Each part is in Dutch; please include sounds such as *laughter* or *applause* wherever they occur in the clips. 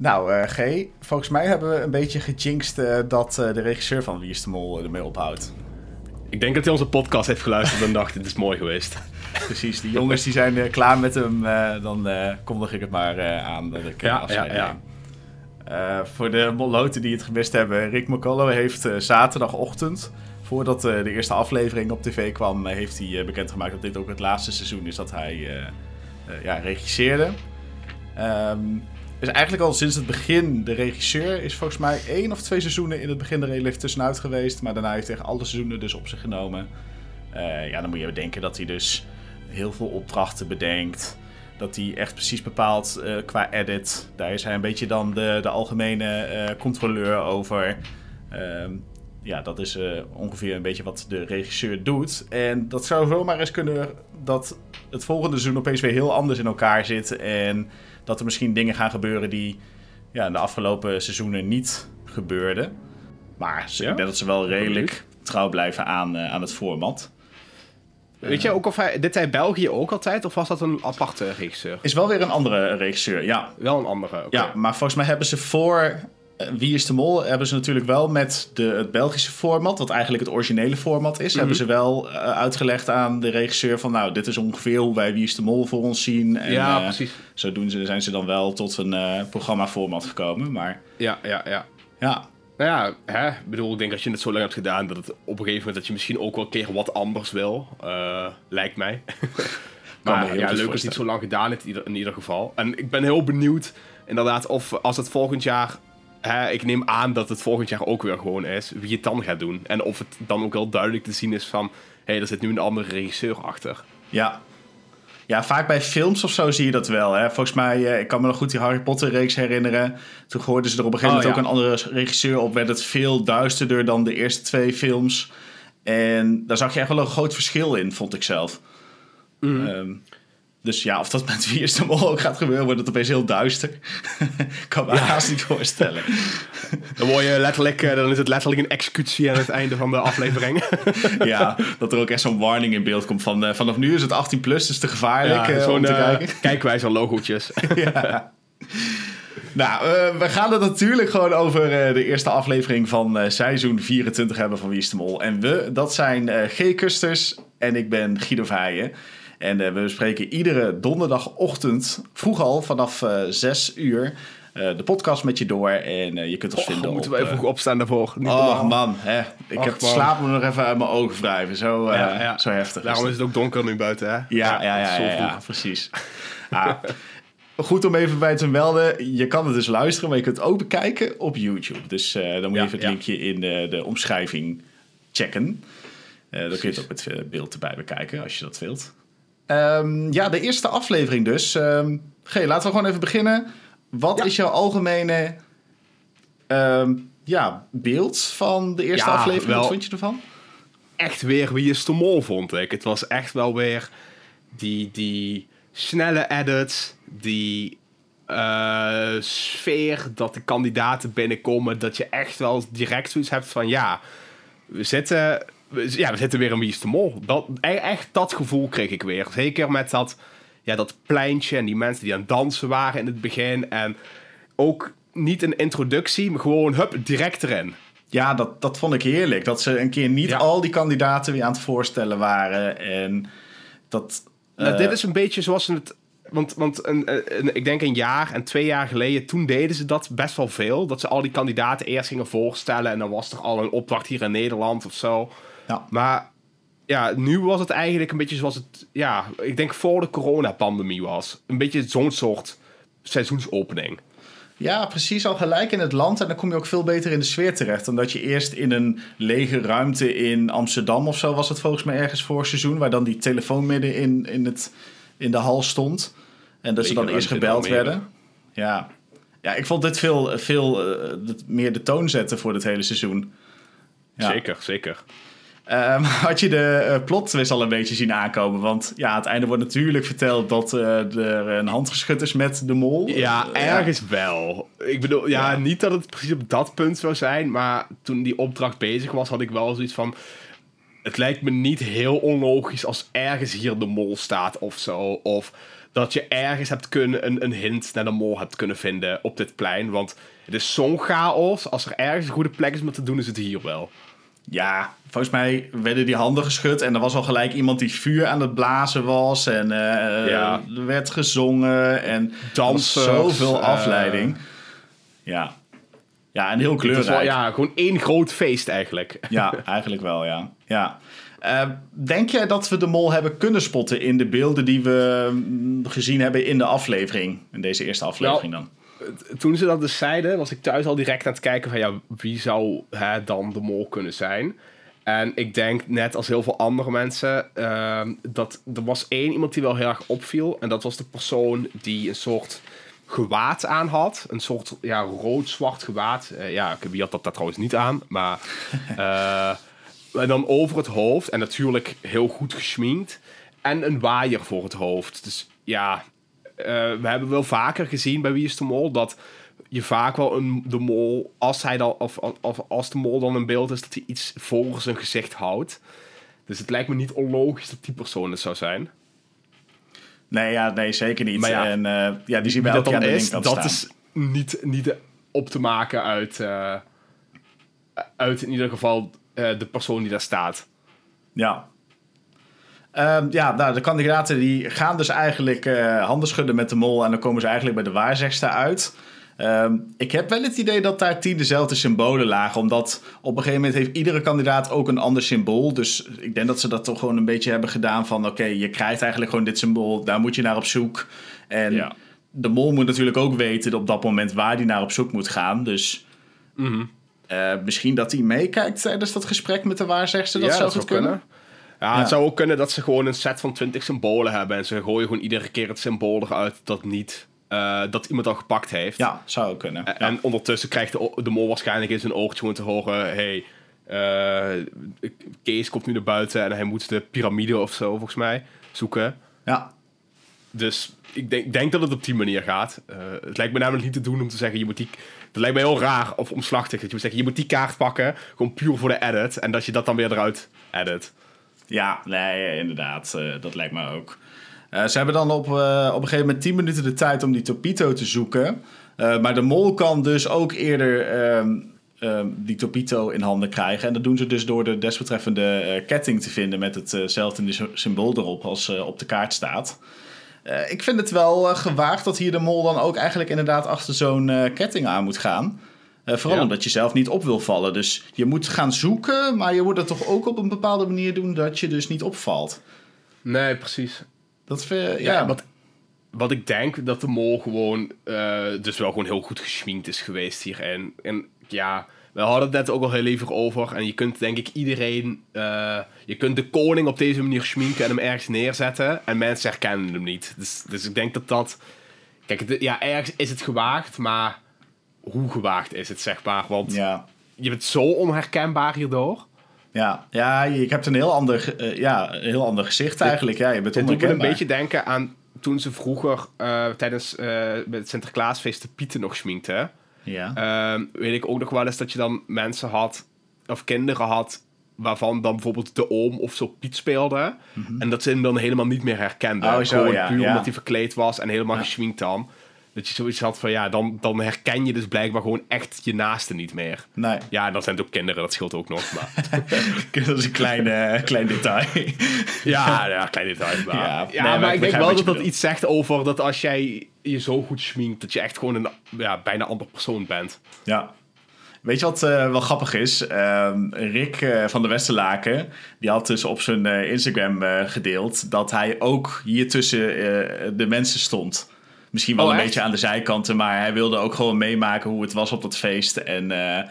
Nou, eh G, volgens mij hebben we een beetje gejinxed eh, dat eh, de regisseur van Wie is de Mol ermee ophoudt. Ik denk dat hij onze podcast heeft geluisterd en dacht, *laughs* dit is mooi geweest. Precies, die jongens die zijn klaar met hem. dan kondig ik het maar aan dat ik Ja, afscheid ja, ja. voor de molloten die het gemist hebben, Rick McCullough heeft zaterdagochtend, voordat de eerste aflevering op tv kwam, heeft hij bekendgemaakt dat dit ook het laatste seizoen is dat hij ja, regisseerde. Ehm, is eigenlijk al sinds het begin de regisseur. Is volgens mij één of twee seizoenen in het begin er even tussenuit geweest. Maar daarna heeft hij echt alle seizoenen dus op zich genomen. Eh, ja, dan moet je bedenken dat hij dus heel veel opdrachten bedenkt. Dat hij echt precies bepaalt eh, qua edit. Daar is hij een beetje dan de, de algemene eh, controleur over. Ehm, ja, dat is ongeveer een beetje wat de regisseur doet. En dat zou zomaar eens kunnen dat het volgende seizoen opeens weer heel anders in elkaar zit. En dat er misschien dingen gaan gebeuren die ja, in de afgelopen seizoenen niet gebeurden. Maar ze, Ja? ik denk dat ze wel redelijk trouw blijven aan, eh, aan het format. Weet je ook of hij... Dit zei België ook altijd, of was dat een aparte regisseur? Is wel weer een andere regisseur, ja. Wel een andere. Ja, maar volgens mij hebben ze voor Wie is de Mol... hebben ze natuurlijk wel met de, het Belgische format... wat eigenlijk het originele format is... hebben ze wel eh, uitgelegd aan de regisseur van... nou, dit is ongeveer hoe wij Wie is de Mol voor ons zien. En, Ja, eh, precies. Zo doen ze, zijn ze dan wel tot een eh programma-format gekomen. Maar Ja, ja, ja. ja, Nou ja, hè, ik bedoel, ik denk als je het zo lang hebt gedaan, dat het op een gegeven moment dat je misschien ook wel een keer wat anders wil. eh, lijkt mij. *laughs* Maar ja, leuk dat het voorstellen. zo lang gedaan in ieder, in ieder geval. En ik ben heel benieuwd, inderdaad, of als het volgend jaar... Hè, ik neem aan dat het volgend jaar ook weer gewoon is, wie het dan gaat doen. En of het dan ook wel duidelijk te zien is van... Hé, hey, er zit nu een andere regisseur achter. Ja. Ja, vaak bij films of zo zie je dat wel. Hè? Volgens mij, eh, ik kan me nog goed die Harry Potter reeks herinneren. Toen gooiden ze er op een gegeven Oh, moment ja. ook een andere regisseur op. Werd het veel duisterder dan de eerste twee films. En daar zag je echt wel een groot verschil in, vond ik zelf. Mhm. Ehm, dus ja, of dat met Wie is de Mol ook gaat gebeuren, wordt het opeens heel duister. *laughs* kan me haast niet voorstellen. *laughs* Dan, word je letterlijk, eh, dan is het letterlijk een executie aan het einde van de aflevering. *laughs* ja, dat er ook echt zo'n warning in beeld komt van... eh, vanaf nu is het 18 plus, dus te gevaarlijk eh, om zo'n te kijken. kijkwijzer logootjes. ja. Nou, we gaan het natuurlijk gewoon over de eerste aflevering van seizoen 24 hebben van Wie is de Mol. En we, dat zijn G. Kusters en ik ben Guido Verheijen. En eh, we bespreken iedere donderdagochtend, vroeg al, vanaf eh 6 uur, eh, de podcast met je door. En eh, je kunt ons Oh, vinden moeten op... wij eh, vroeg opstaan daarvoor. Niet Oh man, hè. ik Och, heb man. slaap me nog even uit mijn ogen wrijven. Zo, eh, Ja, ja. zo heftig. Daarom is het ook donker nu buiten, hè? Ja, ja, ja, ja, precies. Ah, *laughs* goed om even bij te melden. Je kan het dus luisteren, maar je kunt het ook bekijken op YouTube. Dus eh, dan moet je Ja, even het ja. linkje in de, de omschrijving checken. Eh, dan kun je het ook met beeld erbij bekijken, als je dat wilt. Ehm, ja, de eerste aflevering dus. Ehm G, laten we gewoon even beginnen. Wat Ja. is jouw algemene ehm, ja, beeld van de eerste Ja, aflevering? Wat vond je ervan? Echt weer wie is de mol, vond ik. Het was echt wel weer die, die snelle edits, die eh, sfeer dat de kandidaten binnenkomen, dat je echt wel direct zoiets hebt van ja, we zitten, ja, we zitten weer in Wie is de Mol. Dat, e- echt dat gevoel kreeg ik weer. Zeker met dat, ja, dat pleintje en die mensen die aan het dansen waren in het begin. En ook niet een introductie, maar gewoon hup, direct erin. Ja, dat, dat vond ik heerlijk. Dat ze een keer niet Ja. al die kandidaten weer aan het voorstellen waren. En dat. Nou, eh, dit is een beetje zoals het. Want, want een, een- ik denk een jaar en twee jaar geleden, toen deden ze dat best wel veel. Dat ze al die kandidaten eerst gingen voorstellen en dan was er al een opdracht hier in Nederland of zo. Ja. Maar ja, nu was het eigenlijk een beetje zoals het, ja, ik denk voor de coronapandemie was. Een beetje zo'n soort seizoensopening. Ja, precies al gelijk in het land. En dan kom je ook veel beter in de sfeer terecht. Dan dat je eerst in een lege ruimte in Amsterdam of zo was het volgens mij ergens voor seizoen. Waar dan die telefoon midden in, in, het, in de hal stond. En dat ze dan eerst gebeld werden. Ja. ja, ik vond dit veel, veel eh, meer de toon zetten voor dit hele seizoen. Ja. Zeker, zeker. Ehm, *laughs* had je de eh, plot twist al een beetje zien aankomen? Want ja, aan het einde wordt natuurlijk verteld dat eh, er een hand geschud is met de mol. Ja, Eh, ergens wel. Ik bedoel, ja, Ja. niet dat het precies op dat punt zou zijn, maar toen die opdracht bezig was, had ik wel zoiets van. Het lijkt me niet heel onlogisch als ergens hier de mol staat of zo. Of dat je ergens hebt kunnen, een, een hint naar de mol hebt kunnen vinden op dit plein. Want het is zo'n chaos. Als er ergens een goede plek is om te doen, is het hier wel. Ja, volgens mij werden die handen geschud en er was al gelijk iemand die vuur aan het blazen was. En eh, Ja. er werd gezongen en was zoveel eh, afleiding. Ja. ja, en heel wel, kleurrijk. ja, gewoon één groot feest eigenlijk. *laughs* Ja, eigenlijk wel, ja. ja. Eh, denk jij dat we de mol hebben kunnen spotten in de beelden die we mm, gezien hebben in de aflevering? In deze eerste aflevering dan? Toen ze dat dus zeiden, was ik thuis al direct aan het kijken van ja, wie zou hè, dan de mol kunnen zijn? En ik denk, net als heel veel andere mensen, ehm, dat er was één iemand die wel heel erg opviel. En dat was de persoon die een soort gewaad aan had. Een soort ja, rood-zwart gewaad. Eh, ja, wie had dat daar trouwens niet aan? Maar *laughs* eh, en dan over het hoofd. En natuurlijk heel goed geschminkt. En een waaier voor het hoofd. Dus ja, we hebben wel vaker gezien bij Wie is de Mol... dat je vaak wel een, de mol, als, hij dan, of, of als de mol dan in beeld is... dat hij iets voor zijn gezicht houdt. Dus het lijkt me niet onlogisch dat die persoon het zou zijn. Nee, ja, nee, zeker niet. Maar ja, en eh, ja, die zien we aan de is, dat staan. is niet, niet op te maken uit... eh, uit in ieder geval eh, de persoon die daar staat. Ja. Ehm, ja, nou, de kandidaten die gaan dus eigenlijk eh, handen schudden met de mol... en dan komen ze eigenlijk bij de waarzegster uit... Ehm, ik heb wel het idee dat daar tien dezelfde symbolen lagen. Omdat op een gegeven moment heeft iedere kandidaat ook een ander symbool. Dus ik denk dat ze dat toch gewoon een beetje hebben gedaan van... oké, je krijgt eigenlijk gewoon dit symbool, daar moet je naar op zoek. En Ja. de mol moet natuurlijk ook weten op dat moment waar hij naar op zoek moet gaan. Dus Mhm. eh, misschien dat hij meekijkt tijdens dat gesprek met de waarzegster. Dat Ja, zou goed kunnen. Ja. het zou ook kunnen dat ze gewoon een set van 20 symbolen hebben. En ze gooien gewoon iedere keer het symbool eruit dat niet. eh, dat iemand al gepakt heeft. Ja, zou ook kunnen. En, Ja. en ondertussen krijgt de, de mol waarschijnlijk in zijn oortje gewoon te horen: hey, eh, Kees komt nu naar buiten en hij moet de piramide of zo, volgens mij, zoeken. ja. Dus ik denk, denk dat het op die manier gaat. Eh, het lijkt me namelijk niet te doen om te zeggen: je moet die. Het lijkt me heel raar of omslachtig dat je moet zeggen: je moet die kaart pakken, gewoon puur voor de edit. En dat je dat dan weer eruit edit. Ja, nee, inderdaad. eh, dat lijkt me ook. Eh, ze hebben dan op, eh, op een gegeven moment 10 minuten de tijd om die Topito te zoeken. Maar de mol kan dus ook eerder ehm, ehm, die Topito in handen krijgen. En dat doen ze dus door de desbetreffende ketting te vinden met hetzelfde sy- symbool erop als op de kaart staat. Ik vind het wel gewaagd dat hier de mol dan ook eigenlijk inderdaad achter zo'n ketting aan moet gaan. Eh, vooral Ja. omdat je zelf niet op wil vallen. Dus je moet gaan zoeken, maar je moet het toch ook op een bepaalde manier doen dat je dus niet opvalt. Nee, precies. Dat vind, Ja, ja, wat, wat ik denk dat de mol gewoon, eh, dus wel gewoon heel goed geschminkt is geweest hierin. En ja, we hadden het net ook al heel even over. En je kunt denk ik iedereen, eh, je kunt de koning op deze manier schminken en hem ergens neerzetten. En mensen herkennen hem niet. Dus, dus ik denk dat dat, kijk, ja, ergens is het gewaagd, maar hoe gewaagd is het, zeg maar? Want ja, je bent zo onherkenbaar hierdoor. ja, ja, je hebt een heel ander, eh, ja, een heel ander gezicht eigenlijk. Ja, je bent Het doet me een onherkenbaar. beetje denken aan toen ze vroeger eh, tijdens eh, het Sinterklaasfeest de Pieten nog schminkten. Ja. Ehm, weet ik ook nog wel eens dat je dan mensen had, of kinderen had, waarvan dan bijvoorbeeld de oom of zo Piet speelde. En dat ze hem dan helemaal niet meer herkenden. Oh, zo, Gewoon ja, puur ja. omdat hij verkleed was en helemaal Ja. geschminkt dan. Dat je zoiets had van, ja, dan, dan herken je dus blijkbaar gewoon echt je naaste niet meer. Nee, Ja, en dan zijn het ook kinderen, dat scheelt ook nog. Maar *laughs* dat is een klein, eh, klein detail. *laughs* Ja, ja, klein detail. Maar, Ja, ja, nee, maar maar ik denk wel dat dat iets zegt over dat als jij je zo goed schminkt, dat je echt gewoon een ja, bijna ander persoon bent. Ja. Weet je wat eh, wel grappig is? Ehm, Rick eh, van de Westerlaken, die had dus op zijn Instagram gedeeld dat hij ook hier tussen de mensen stond. Misschien wel Oh, een echt? beetje aan de zijkanten, maar hij wilde ook gewoon meemaken hoe het was op dat feest. En eh,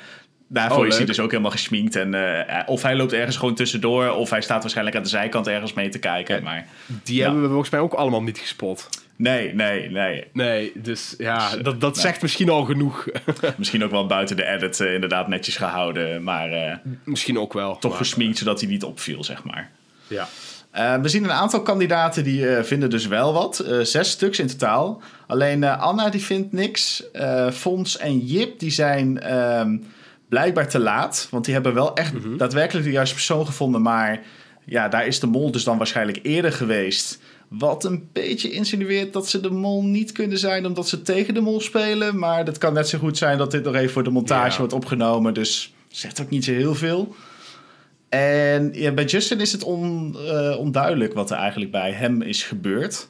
daarvoor Oh, is hij dus ook helemaal geschminkt. En, eh, of hij loopt ergens gewoon tussendoor, of hij staat waarschijnlijk aan de zijkant ergens mee te kijken. Maar Die Ja. hebben we volgens mij ook allemaal niet gespot. nee, nee, nee. Nee, dus ja, Dus, dat, dat nee. zegt misschien al genoeg. *laughs* Misschien ook wel buiten de edit eh, inderdaad netjes gehouden, maar eh, misschien ook wel. toch maar- gesminkt zodat hij niet opviel, zeg maar. Ja. Eh, we zien een aantal kandidaten die eh, vinden dus wel wat. Eh, zes stuks in totaal. Alleen Anna die vindt niks. Fons en Jip die zijn ehm, blijkbaar te laat. Want die hebben wel echt daadwerkelijk de juiste persoon gevonden. Maar ja, daar is de mol dus dan waarschijnlijk eerder geweest. Wat een beetje insinueert dat ze de mol niet kunnen zijn omdat ze tegen de mol spelen. Maar dat kan net zo goed zijn dat dit nog even voor de montage Ja. wordt opgenomen. Dus zegt ook niet zo heel veel. En ja, bij Justin is het on, eh, onduidelijk wat er eigenlijk bij hem is gebeurd.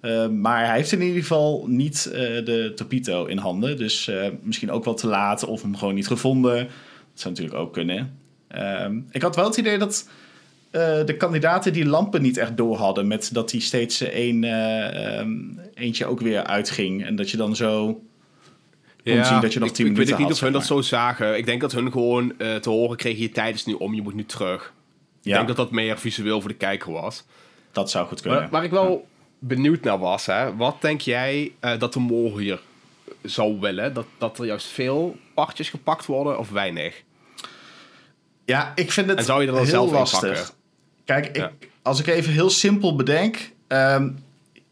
Eh, maar hij heeft in ieder geval niet eh, de Topito in handen. Dus misschien ook wel te laat of hem gewoon niet gevonden. Dat zou natuurlijk ook kunnen. Ehm, ik had wel het idee dat de kandidaten die lampen niet echt door hadden. Met dat die steeds één, eh, ehm, eentje ook weer uitging. En dat je dan zo kon zien dat je nog ik, tien ik minuten weet niet had, of hun dat zo zagen. Ik denk dat hun gewoon eh, te horen kregen, je tijd is nu om, je moet nu terug. Ik denk dat dat meer visueel voor de kijker was. dat zou goed kunnen. Waar, waar ik wel benieuwd naar was, hè, wat denk jij eh, dat de mol hier zou willen? Dat, dat er juist veel partjes gepakt worden of weinig? Ja, ik vind het En zou je er dan heel zelf lastig. pakken? Kijk, ik, Ja. als ik even heel simpel bedenk. ehm,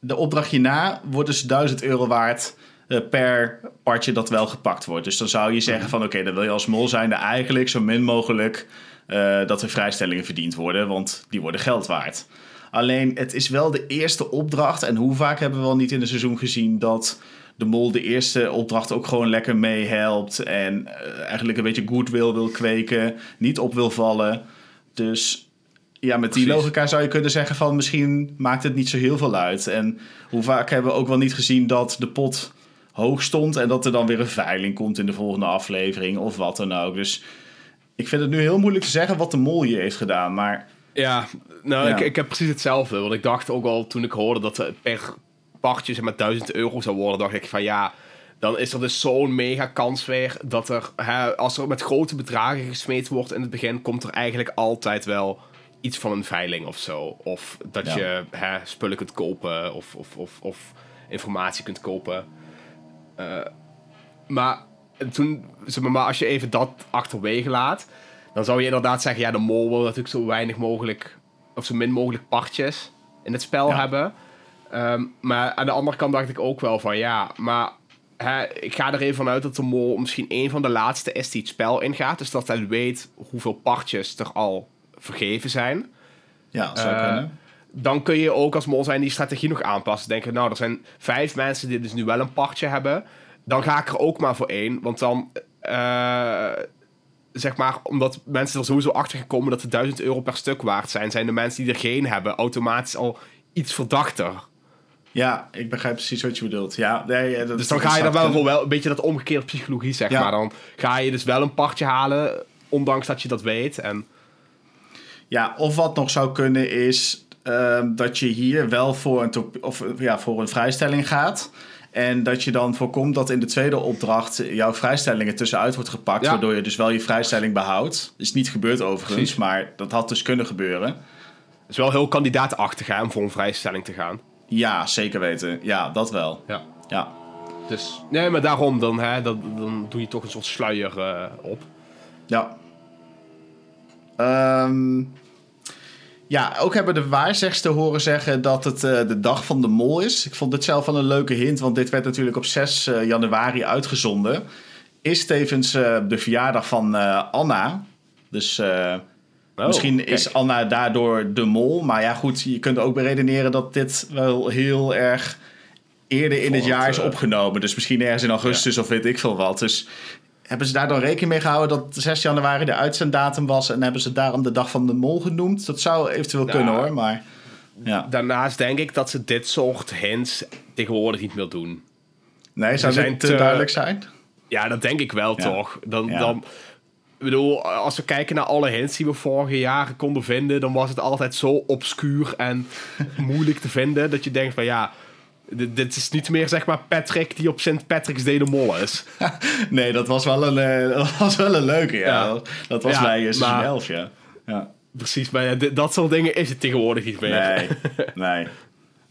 de opdracht hierna wordt dus 1000 euro waard per partje dat wel gepakt wordt. Dus dan zou je zeggen van oké, dan wil je als mol zijn eigenlijk zo min mogelijk eh, dat er vrijstellingen verdiend worden, want die worden geld waard. Alleen het is wel de eerste opdracht en hoe vaak hebben we wel niet in een seizoen gezien dat de mol de eerste opdracht ook gewoon lekker meehelpt en eh, eigenlijk een beetje goodwill wil kweken, niet op wil vallen. Dus ja, met die Precies. logica zou je kunnen zeggen van misschien maakt het niet zo heel veel uit. En hoe vaak hebben we ook wel niet gezien dat de pot hoog stond en dat er dan weer een veiling komt in de volgende aflevering of wat dan ook. Dus ik vind het nu heel moeilijk te zeggen wat de mol hier heeft gedaan, maar Ja, nou, Ja. Ik, ik heb precies hetzelfde. Want ik dacht ook al toen ik hoorde dat het per partje zeg maar 1000 euro zou worden, dacht ik van ja, dan is er dus zo'n mega kans weer dat er, hè, als er met grote bedragen gesmeten wordt in het begin, komt er eigenlijk altijd wel iets van een veiling of zo. Of dat Ja. je hè, spullen kunt kopen of, of, of, of informatie kunt kopen. Eh, maar toen, zeg maar, als je even dat achterwege laat, dan zou je inderdaad zeggen, ja, de mol wil natuurlijk zo weinig mogelijk, of zo min mogelijk partjes in het spel Ja. hebben. Ehm, maar aan de andere kant dacht ik ook wel van, ja, maar hè, ik ga er even vanuit dat de mol misschien een van de laatste is die het spel ingaat. Dus dat hij weet hoeveel partjes er al vergeven zijn. ja, zou Eh, kunnen. Dan kun je ook als mol zijn die strategie nog aanpassen. Denken, nou, er zijn vijf mensen die dus nu wel een partje hebben. Dan ga ik er ook maar voor één. Want dan, eh, zeg maar, omdat mensen er sowieso achter gekomen dat ze 1000 euro per stuk waard zijn, zijn de mensen die er geen hebben automatisch al iets verdachter. Ja, ik begrijp precies wat je bedoelt. Ja, nee, dat, Dus dan ga je er wel wel een beetje dat omgekeerde psychologie, zeg Ja. maar. Dan ga je dus wel een partje halen, ondanks dat je dat weet. En Ja, of wat nog zou kunnen is ehm, dat je hier wel voor een, of, ja, voor een vrijstelling gaat. En dat je dan voorkomt dat in de tweede opdracht jouw vrijstellingen tussenuit wordt gepakt. Ja. Waardoor je dus wel je vrijstelling behoudt. Is niet gebeurd overigens, Precies. maar dat had dus kunnen gebeuren. het is wel heel kandidaatachtig hè, om voor een vrijstelling te gaan. Ja, zeker weten. Ja, dat wel. Ja. Ja, Dus, nee, maar daarom dan, hè, dan, dan doe je toch een soort sluier eh, op. ja. Ehm, ja, ook hebben de waarzegster horen zeggen dat het eh, de dag van de mol is. Ik vond dit zelf wel een leuke hint, want dit werd natuurlijk op 6 eh, januari uitgezonden. Is tevens eh, de verjaardag van Anna. Dus Oh, misschien kijk. is Anna daardoor de mol. Maar ja, goed, je kunt ook beredeneren dat dit wel heel erg eerder in het jaar is opgenomen. Dus misschien ergens in augustus of weet ik veel wat. Dus hebben ze daar dan rekening mee gehouden dat 6 januari de uitzenddatum was... en hebben ze daarom de dag van de mol genoemd? Dat zou eventueel kunnen hoor, maar... Ja. Daarnaast denk ik dat ze dit soort hints tegenwoordig niet meer doen. Nee, zou Ze zijn te te- duidelijk zijn? Ja, dat denk ik wel Ja. toch. Dan, Ja. dan, ik bedoel, als we kijken naar alle hints die we vorige jaren konden vinden, dan was het altijd zo obscuur en *laughs* moeilijk te vinden dat je denkt van ja, dit, is niet meer zeg maar Patrick die op St. Patrick's Day de mol is. *laughs* Nee, dat was wel een, eh, *laughs* dat was wel een leuke, ja. Ja. Dat, was Ja, bij uh, maar- 11, ja. ja. Precies, maar ja, dat soort dingen is het tegenwoordig niet meer. Nee, *laughs* nee.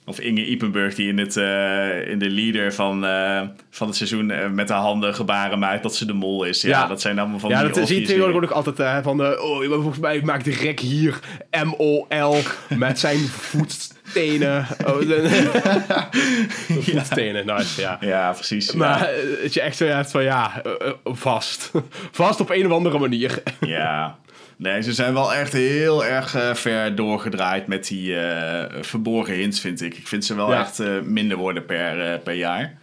Of Inge Ipenburg die in, het, eh, in de leader van, eh, van het seizoen eh, met haar handen gebaren maakt dat ze de mol is. Ja, Ja. dat zijn allemaal van Ja, die dat zie je tegenwoordig ook altijd van oh, volgens mij maakt de rek hier M-O-L met zijn voetstenen. Oh, *laughs* de voetstenen, nice, ja. Ja, precies. Maar ja. eh, dat je echt zo hebt van ja, eh, eh, vast. *laughs* vast op een of andere manier. *laughs* ja. Nee, ze zijn wel echt heel erg ver doorgedraaid met die verborgen hints, vind ik. Ik vind ze wel Ja. echt minder worden per, per jaar.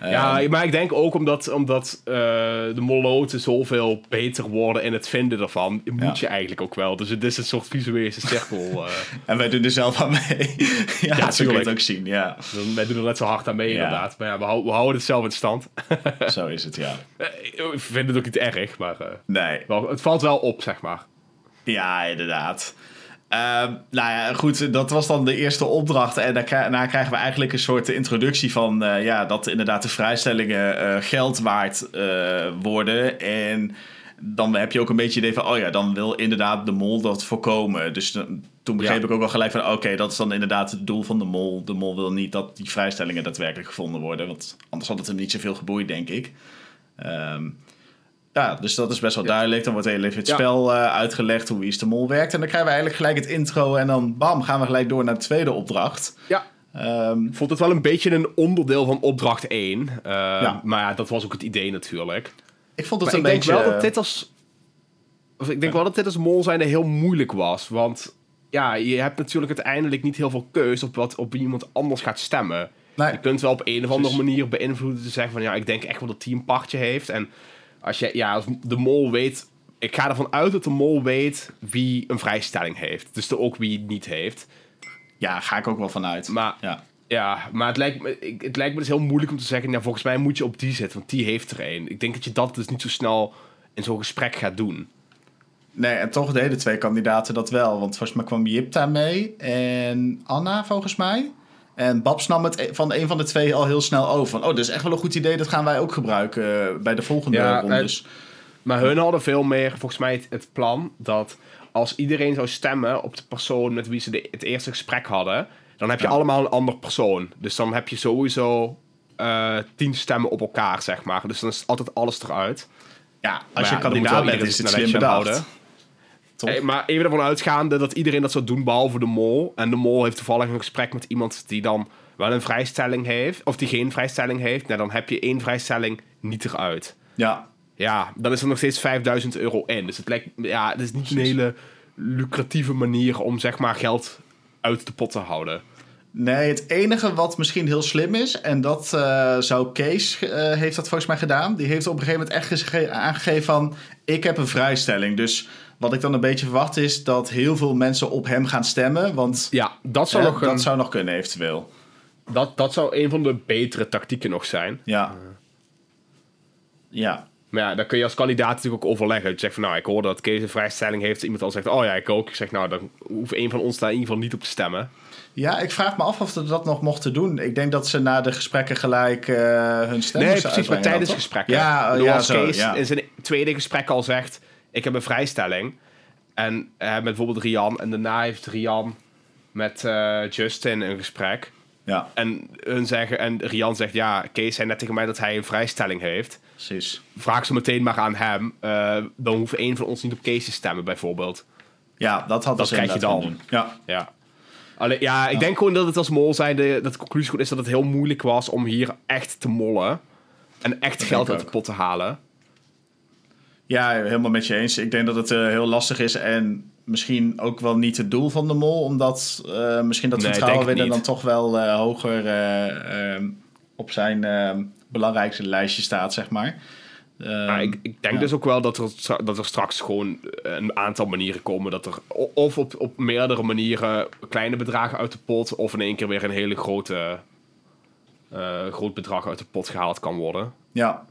Ja, Ehm, maar ik denk ook omdat, omdat eh, de moloten zoveel beter worden in het vinden ervan, moet Ja. je eigenlijk ook wel. Dus het is een soort visuele cirkel. *laughs* eh. En wij doen er zelf aan mee. *laughs* ja, ja zo kun je het ook zien. Ja, wij doen er net zo hard aan mee, Ja. inderdaad. Maar ja, we, hou- we houden het zelf in stand. *laughs* zo is het, ja. Eh, ik vind het ook niet erg, maar eh, Nee, wel, het valt wel op, zeg maar. Ja, inderdaad. Ehm, nou ja, goed, dat was dan de eerste opdracht. En daarna krijgen we eigenlijk een soort introductie van... eh, ja, dat inderdaad de vrijstellingen eh, geld waard eh, worden. En dan heb je ook een beetje het idee van... oh ja, dan wil inderdaad de mol dat voorkomen. Dus toen begreep Ja. ik ook wel gelijk van... oké, dat is dan inderdaad het doel van de mol. De mol wil niet dat die vrijstellingen daadwerkelijk gevonden worden. Want anders had het hem niet zoveel geboeid, denk ik. Ehm, ja, dus dat is best wel duidelijk. Dan wordt heel even het Ja. spel eh, uitgelegd hoe Wie is de Mol werkt. En dan krijgen we eigenlijk gelijk het intro. En dan bam, gaan we gelijk door naar de tweede opdracht. Ja. Ehm, Ik vond het wel een beetje een onderdeel van opdracht 1. eh, Ja. Maar ja, dat was ook het idee natuurlijk. ik vond het Maar een ik denk beetje... wel dat dit als... Of ik denk wel dat dit als mol zijnde heel moeilijk was. Want ja, je hebt natuurlijk uiteindelijk niet heel veel keus op wat op wie iemand anders gaat stemmen. Nee. Je kunt wel op een of andere manier beïnvloeden te zeggen van ja, ik denk echt wel dat een partje heeft. En als je, ja, als de mol weet, ik ga ervan uit dat de mol weet wie een vrijstelling heeft. Dus er ook wie het niet heeft. Ja, ga ik ook wel vanuit. Maar ja. ja, maar het lijkt, me, het lijkt me dus heel moeilijk om te zeggen, ja, volgens mij moet je op die zetten, want die heeft er een. Ik denk dat je dat dus niet zo snel in zo'n gesprek gaat doen. Nee, en toch deden twee kandidaten dat wel. Want volgens mij kwam Jipta mee en Anna volgens mij. En Babs nam het e- van een van de twee al heel snel over. Van, oh, dat is echt wel een goed idee. Dat gaan wij ook gebruiken eh, bij de volgende Ja, rondes. Maar hun hadden veel meer, volgens mij, het, het plan dat als iedereen zou stemmen op de persoon met wie ze de, het eerste gesprek hadden, dan heb je Ja. allemaal een ander persoon. Dus dan heb je sowieso eh, tien stemmen op elkaar, zeg maar. Dus dan is altijd alles eruit. ja, als ja, je dan kandidaat bent, is het slim bedacht. houden. Hey, maar even ervan uitgaande dat iedereen dat zou doen, behalve de mol. En de mol heeft toevallig een gesprek met iemand die dan wel een vrijstelling heeft, of die geen vrijstelling heeft. Nou, dan heb je één vrijstelling niet eruit. Ja, Ja, dan is er nog steeds 5000 euro in. Dus het lijkt, ja, het is niet een hele lucratieve manier om zeg maar geld uit de pot te houden. Nee, het enige wat misschien heel slim is, en dat eh, zou Kees, eh, heeft dat volgens mij gedaan. Die heeft op een gegeven moment echt gege- aangegeven van, ik heb een vrijstelling. Dus wat ik dan een beetje verwacht is dat heel veel mensen op hem gaan stemmen. Want Ja, dat zou, nog een, dat zou nog kunnen eventueel. dat, dat zou een van de betere tactieken nog zijn. Ja. Ja. Maar ja, dan kun je als kandidaat natuurlijk ook overleggen. Je zegt van, nou, ik hoor dat Kees een vrijstelling heeft. Iemand al zegt, oh ja, ik ook. Ik zeg, nou, dan hoeft een van ons daar in ieder geval niet op te stemmen. Ja, ik vraag me af of ze dat nog mochten doen. Ik denk dat ze na de gesprekken gelijk eh, hun stem Nee, precies, maar tijdens gesprekken. Ja, ja, als zo, Kees ja. in zijn tweede gesprek al zegt, ik heb een vrijstelling. En eh, met bijvoorbeeld Rian. En daarna heeft Rian met eh, Justin een gesprek. Ja, En, hun zeggen, en Rian zegt, ja, Kees zei net tegen mij dat hij een vrijstelling heeft. precies. Vraag ze meteen maar aan hem. Eh, dan hoeft één van ons niet op Kees te stemmen, bijvoorbeeld. Ja, dat had Dat ze krijg je dan. Ja, Ja. Alleen, ja, ik denk gewoon dat het als mol zijn, de, dat de conclusie is dat het heel moeilijk was om hier echt te mollen. En echt geld uit de pot te halen. Ja, helemaal met je eens. Ik denk dat het eh, heel lastig is en misschien ook wel niet het doel van de mol, omdat eh, misschien dat Nee, vertrouwen winnen dan toch wel eh, hoger eh, ehm, op zijn ehm, belangrijkste lijstje staat, zeg maar. Ehm, ik, ik denk ja. dus ook wel dat er, dat er straks gewoon een aantal manieren komen. Dat er of op, op meerdere manieren kleine bedragen uit de pot, of in één keer weer een hele grote groot bedrag uit de pot gehaald kan worden. Ja.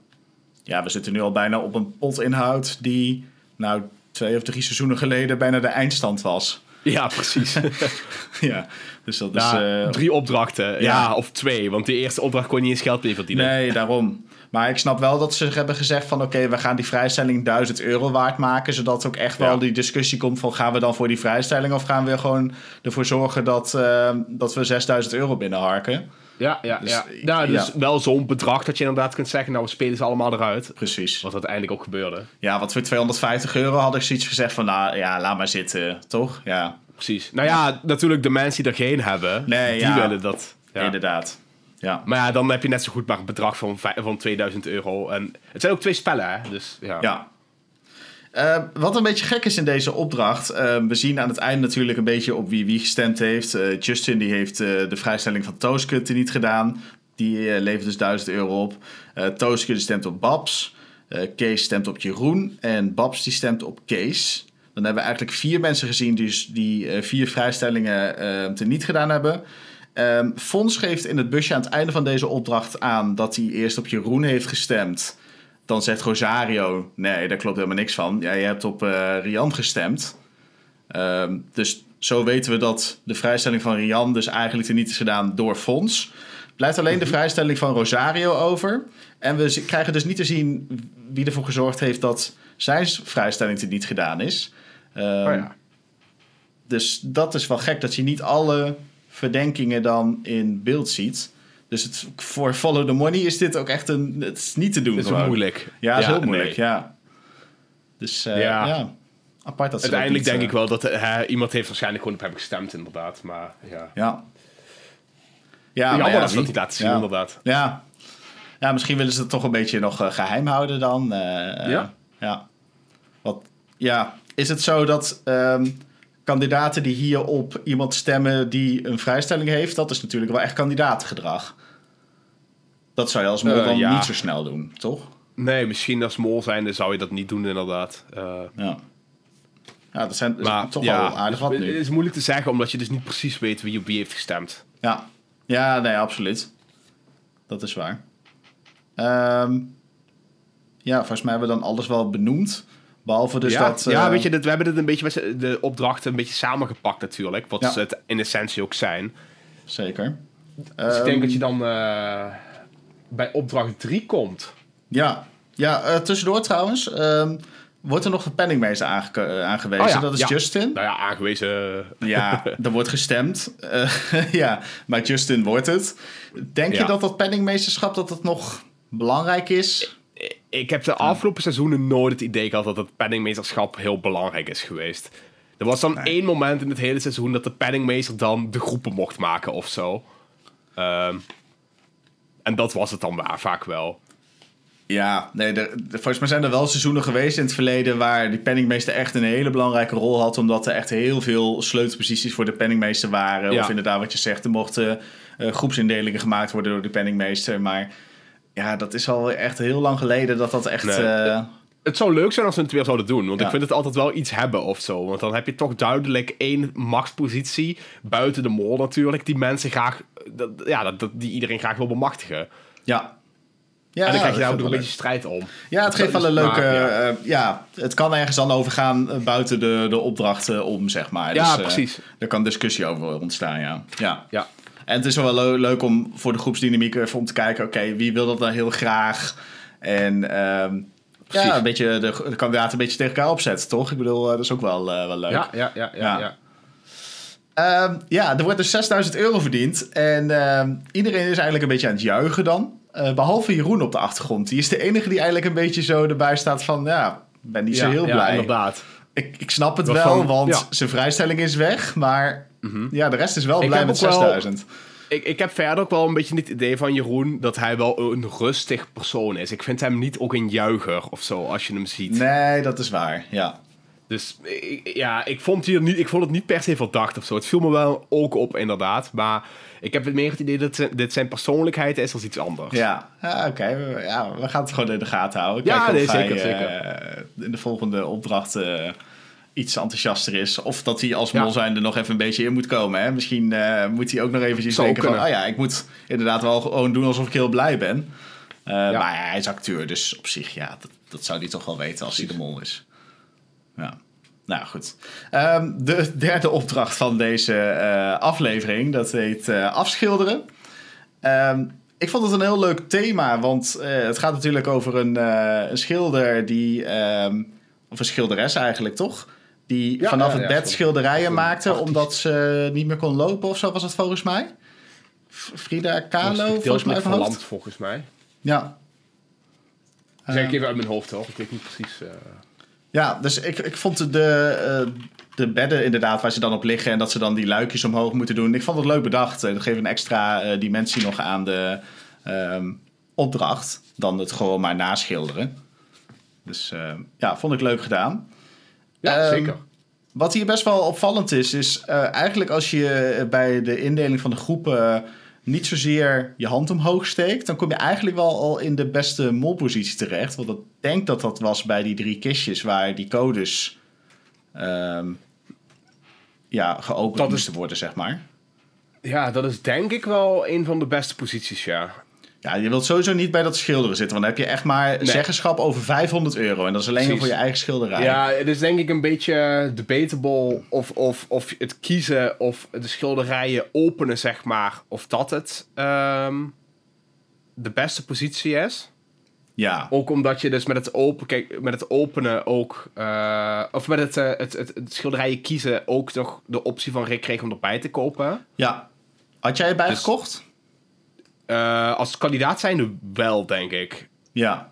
Ja, we zitten nu al bijna op een potinhoud die, nou, twee of drie seizoenen geleden bijna de eindstand was. Ja, precies. *laughs* ja, dus dat is... Eh, drie opdrachten. Ja. ja. of twee. Want de eerste opdracht kon je niet eens geld meer verdienen. Nee, daarom. Maar ik snap wel dat ze hebben gezegd van... oké, we gaan die vrijstelling 1000 euro waard maken... zodat ook echt wel die discussie komt van... gaan we dan voor die vrijstelling... of gaan we gewoon ervoor zorgen dat, eh, dat we 6000 euro binnenharken? Ja, ja, Dus, ja. ik- Nou, dus ja. wel zo'n bedrag dat je inderdaad kunt zeggen... nou, we spelen ze allemaal eruit. Precies. Wat uiteindelijk ook gebeurde. Ja, want voor 250 euro had ik zoiets gezegd van... nou ja, laat maar zitten, toch? Ja, Precies. Nou ja, natuurlijk de mensen die er geen hebben... Nee, die ja. willen dat. Ja. inderdaad. Ja. Maar ja, dan heb je net zo goed maar een bedrag van, van 2000 euro. En het zijn ook twee spellen, hè? Dus ja. Ja. Uh, wat een beetje gek is in deze opdracht. Uh, we zien aan het einde natuurlijk een beetje op wie wie gestemd heeft. Uh, Justin die heeft de vrijstelling van Tooske niet gedaan. Die levert dus 1000 euro op. Uh, die stemt op Babs. Kees stemt op Jeroen. En Babs die stemt op Kees. Dan hebben we eigenlijk vier mensen gezien die, die vier vrijstellingen niet gedaan hebben. Fons geeft in het busje aan het einde van deze opdracht aan dat hij eerst op Jeroen heeft gestemd. Dan zegt Rosario: Nee, daar klopt helemaal niks van. Ja, je hebt op uh, Rian gestemd. Um, dus zo weten we dat de vrijstelling van Rian dus eigenlijk er niet is gedaan door Fons. Blijft alleen de mhm. vrijstelling van Rosario over. En we krijgen dus niet te zien wie ervoor gezorgd heeft dat zijn vrijstelling er niet gedaan is. Um, oh ja. Dus dat is wel gek dat je niet alle verdenkingen dan in beeld ziet. Dus het, voor Follow the Money is dit ook echt een. Het is niet te doen. Het is moeilijk. Ja, het is heel moeilijk, ja. Dus uh, ja. ja. Apart dat ze Uiteindelijk denk ik wel dat uh, iemand heeft waarschijnlijk gewoon op hem gestemd, inderdaad. Maar ja. Ja. Ja, jammer ja, dat ze dat niet laten zien, inderdaad. Ja. ja, misschien willen ze het toch een beetje nog uh, geheim houden dan. ja. Ja. Wat, ja, is het zo dat. Um, kandidaten die hier op iemand stemmen die een vrijstelling heeft, dat is natuurlijk wel echt kandidaatgedrag. Dat zou je als mol uh, dan niet zo snel doen, toch? Nee, misschien als mol zijnde zou je dat niet doen, inderdaad. Uh, ja. Ja, dat zijn maar, toch ja, wel aardig wat nu. Het is moeilijk te zeggen, omdat je dus niet precies weet wie op wie heeft gestemd. Ja, ja nee, absoluut. Dat is waar. Um, ja, volgens mij hebben we dan alles wel benoemd. Behalve dus ja, dat... Ja, uh, weet je, we hebben het een beetje de opdrachten een beetje samengepakt natuurlijk. Wat ze het in essentie ook zijn. Zeker. Dus ik denk dat je dan uh, bij opdracht 3 komt. Ja, ja uh, tussendoor trouwens. Um, wordt er nog de penningmeester aange aangewezen? Oh ja, dat is. Justin. Nou ja, aangewezen. *laughs* Ja, er wordt gestemd. *laughs* ja, maar Justin wordt het. Denk je dat dat penningmeesterschap dat het nog belangrijk is? Ik heb de afgelopen seizoenen nooit het idee gehad dat het penningmeesterschap heel belangrijk is geweest. Er was dan één moment in het hele seizoen dat de penningmeester dan de groepen mocht maken of zo. Um, en dat was het dan waar, vaak wel. Ja, nee, de, volgens mij zijn er wel seizoenen geweest in het verleden waar die penningmeester echt een hele belangrijke rol had, omdat er echt heel veel sleutelposities voor de penningmeester waren. Ja. Of inderdaad, wat je zegt, er mochten uh, groepsindelingen gemaakt worden door de penningmeester. Maar ja, dat is al echt heel lang geleden dat dat echt... Eh, het zou leuk zijn als we het weer zouden doen. Want ik vind het altijd wel iets hebben of zo. Want dan heb je toch duidelijk één machtspositie. Buiten de mol natuurlijk. Die mensen graag... Dat, ja, dat, die iedereen graag wil bemachtigen. Ja. Ja, en dan krijg je daar ook een beetje strijd om. Ja, het geeft wel een leuke... ja. Uh, ja. het kan ergens dan overgaan uh, buiten de, de opdrachten om, zeg maar. Ja, dus, precies. Er kan discussie over ontstaan, ja. Ja. ja. En het is wel leuk om voor de groepsdynamiek even om te kijken... oké, wie wil dat dan heel graag? En um, ja, een beetje de, de kandidaten een beetje tegen elkaar opzetten, toch? Ik bedoel, uh, dat is ook wel, uh, wel leuk. Ja, ja, ja, ja. ja. Um, ja, er wordt dus 6000 euro verdiend. En uh, iedereen is eigenlijk een beetje aan het juichen dan. Uh, behalve Jeroen op de achtergrond. Die is de enige die eigenlijk een beetje zo erbij staat van... Ja, ben niet zo heel blij. Ja, inderdaad. Ik, ik snap het wel, want zijn vrijstelling is weg. Maar Mhm. Ja, de rest is wel blij met 6000. ik, ik heb verder ook wel een beetje het idee van Jeroen dat hij wel een rustig persoon is. Ik vind hem niet ook een juicher of zo als je hem ziet. Nee, dat is waar, ja. Dus ja, ik vond, hier niet, ik vond het niet per se verdacht of zo. Het viel me wel ook op, inderdaad. Maar ik heb het meer het idee dat dit zijn persoonlijkheid is als iets anders. Ja, ja oké. Ja, we gaan het gewoon in de gaten houden. ja, nee, zeker, zeker. Uh, in de volgende opdracht... Uh, iets enthousiaster is. Of dat hij als mol zijnde nog even een beetje in moet komen. Hè? Misschien uh, moet hij ook nog eventjes denken van... Oh ja, ik moet inderdaad wel gewoon doen alsof ik heel blij ben. Uh, ja. Maar hij is acteur, dus op zich, ja, dat, dat zou hij toch wel weten als hij de mol is. Ja. Nou goed. Um, de derde opdracht van deze uh, aflevering, dat heet afschilderen. Um, ik vond het een heel leuk thema, want het gaat natuurlijk over een, een schilder die... Um, of een schilderes eigenlijk, toch? Die vanaf het bed schilderijen maakte omdat ze niet meer kon lopen of zo was het volgens mij. Frida Kahlo, volgens mij. Verlamd, volgens mij. Ja. Zeg ik even uit mijn hoofd hoor. Ik weet niet precies. Uh... Ja, dus ik, ik vond de, uh, de bedden inderdaad waar ze dan op liggen en dat ze dan die luikjes omhoog moeten doen. Ik vond het leuk bedacht. Dat geeft een extra uh, dimensie nog aan de um, opdracht dan het gewoon maar naschilderen. Dus eh, ja, vond ik leuk gedaan. Ja, Ehm, zeker. Wat hier best wel opvallend is, is eh, eigenlijk als je bij de indeling van de groepen niet zozeer je hand omhoog steekt, dan kom je eigenlijk wel al in de beste molpositie terecht. Want ik denk dat dat was bij die drie kistjes waar die codes ehm, ja, geopend Dat is- moesten worden, zeg maar. Ja, dat is denk ik wel een van de beste posities, ja. Ja, je wilt sowieso niet bij dat schilderen zitten, want dan heb je echt maar Nee. zeggenschap over 500 euro. En dat is alleen maar voor je eigen schilderij. Ja, het is denk ik een beetje debatable of, of, of het kiezen of de schilderijen openen, zeg maar, of dat het ehm, de beste positie is. ja. Ook omdat je dus met het, open, kijk, met het openen ook, eh, of met het, eh, het, het, het schilderijen kiezen ook nog de optie van Rick kreeg om erbij te kopen. ja. Had jij erbij Dus- gekocht? Eh, als kandidaat zijnde wel, denk ik. Ja.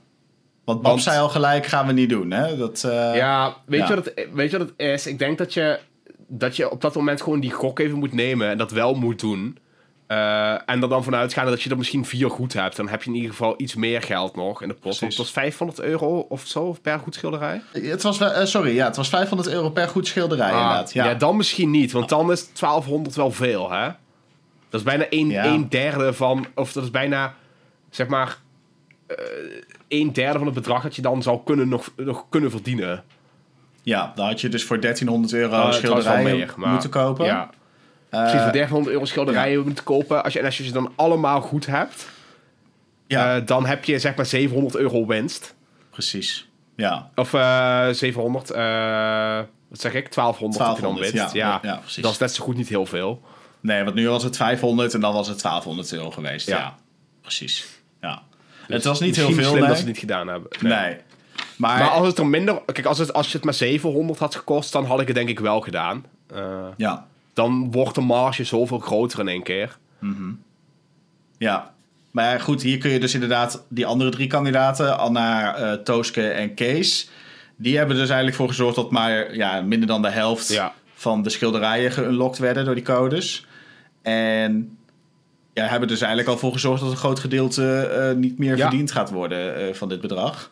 Want Want- zei al gelijk, gaan we niet doen. Hè? Dat, eh, Ja, weet, ja. Je wat het, weet je wat het is? Ik denk dat je, dat je op dat moment gewoon die gok even moet nemen en dat wel moet doen. Eh, en er dan vanuit gaan dat je er misschien vier goed hebt. Dan heb je in ieder geval iets meer geld nog in de Precies. het was 500 euro of zo per goed schilderij. Het was, sorry, ja, het was 500 euro per goed schilderij Ah, inderdaad. Ja. ja. dan misschien niet, want dan is 1200 wel veel, hè? Dat is bijna een, Ja. een derde van, of dat is bijna, zeg maar, eh, een derde van het bedrag dat je dan zou kunnen nog, nog kunnen verdienen. ja, dan had je dus voor 1300 euro Uh, schilderijen meer, maar- moeten kopen. Ja. Eh, Precies, voor 1300 euro schilderijen moeten kopen. Als je, en als je ze dan allemaal goed hebt, ja, eh, dan heb je zeg maar 700 euro winst. precies. Ja, Of eh 700, eh, wat zeg ik? 1200, heb je dan 1200, winst. ja, Ja, ja, precies. Dat is net zo goed niet heel veel. Nee, want nu was het 500 en dan was het 1200 euro geweest. Ja, Ja. precies. Ja. Dus het was niet heel veel, slim nee. dat ze het niet gedaan hebben. Nee. Maar, Maar als het er minder... Kijk, als, het, als je het maar 700 had gekost, dan had ik het denk ik wel gedaan. Eh, ja, dan wordt de marge zoveel groter in één keer. ja. Maar goed, hier kun je dus inderdaad die andere drie kandidaten, Anna, eh Tooske en Kees, die hebben dus eigenlijk voor gezorgd dat maar ja, minder dan de helft Ja. van de schilderijen geunlocked werden door die codes. En ja, hebben dus eigenlijk al voor gezorgd dat een groot gedeelte eh, niet meer Ja. verdiend gaat worden eh, van dit bedrag.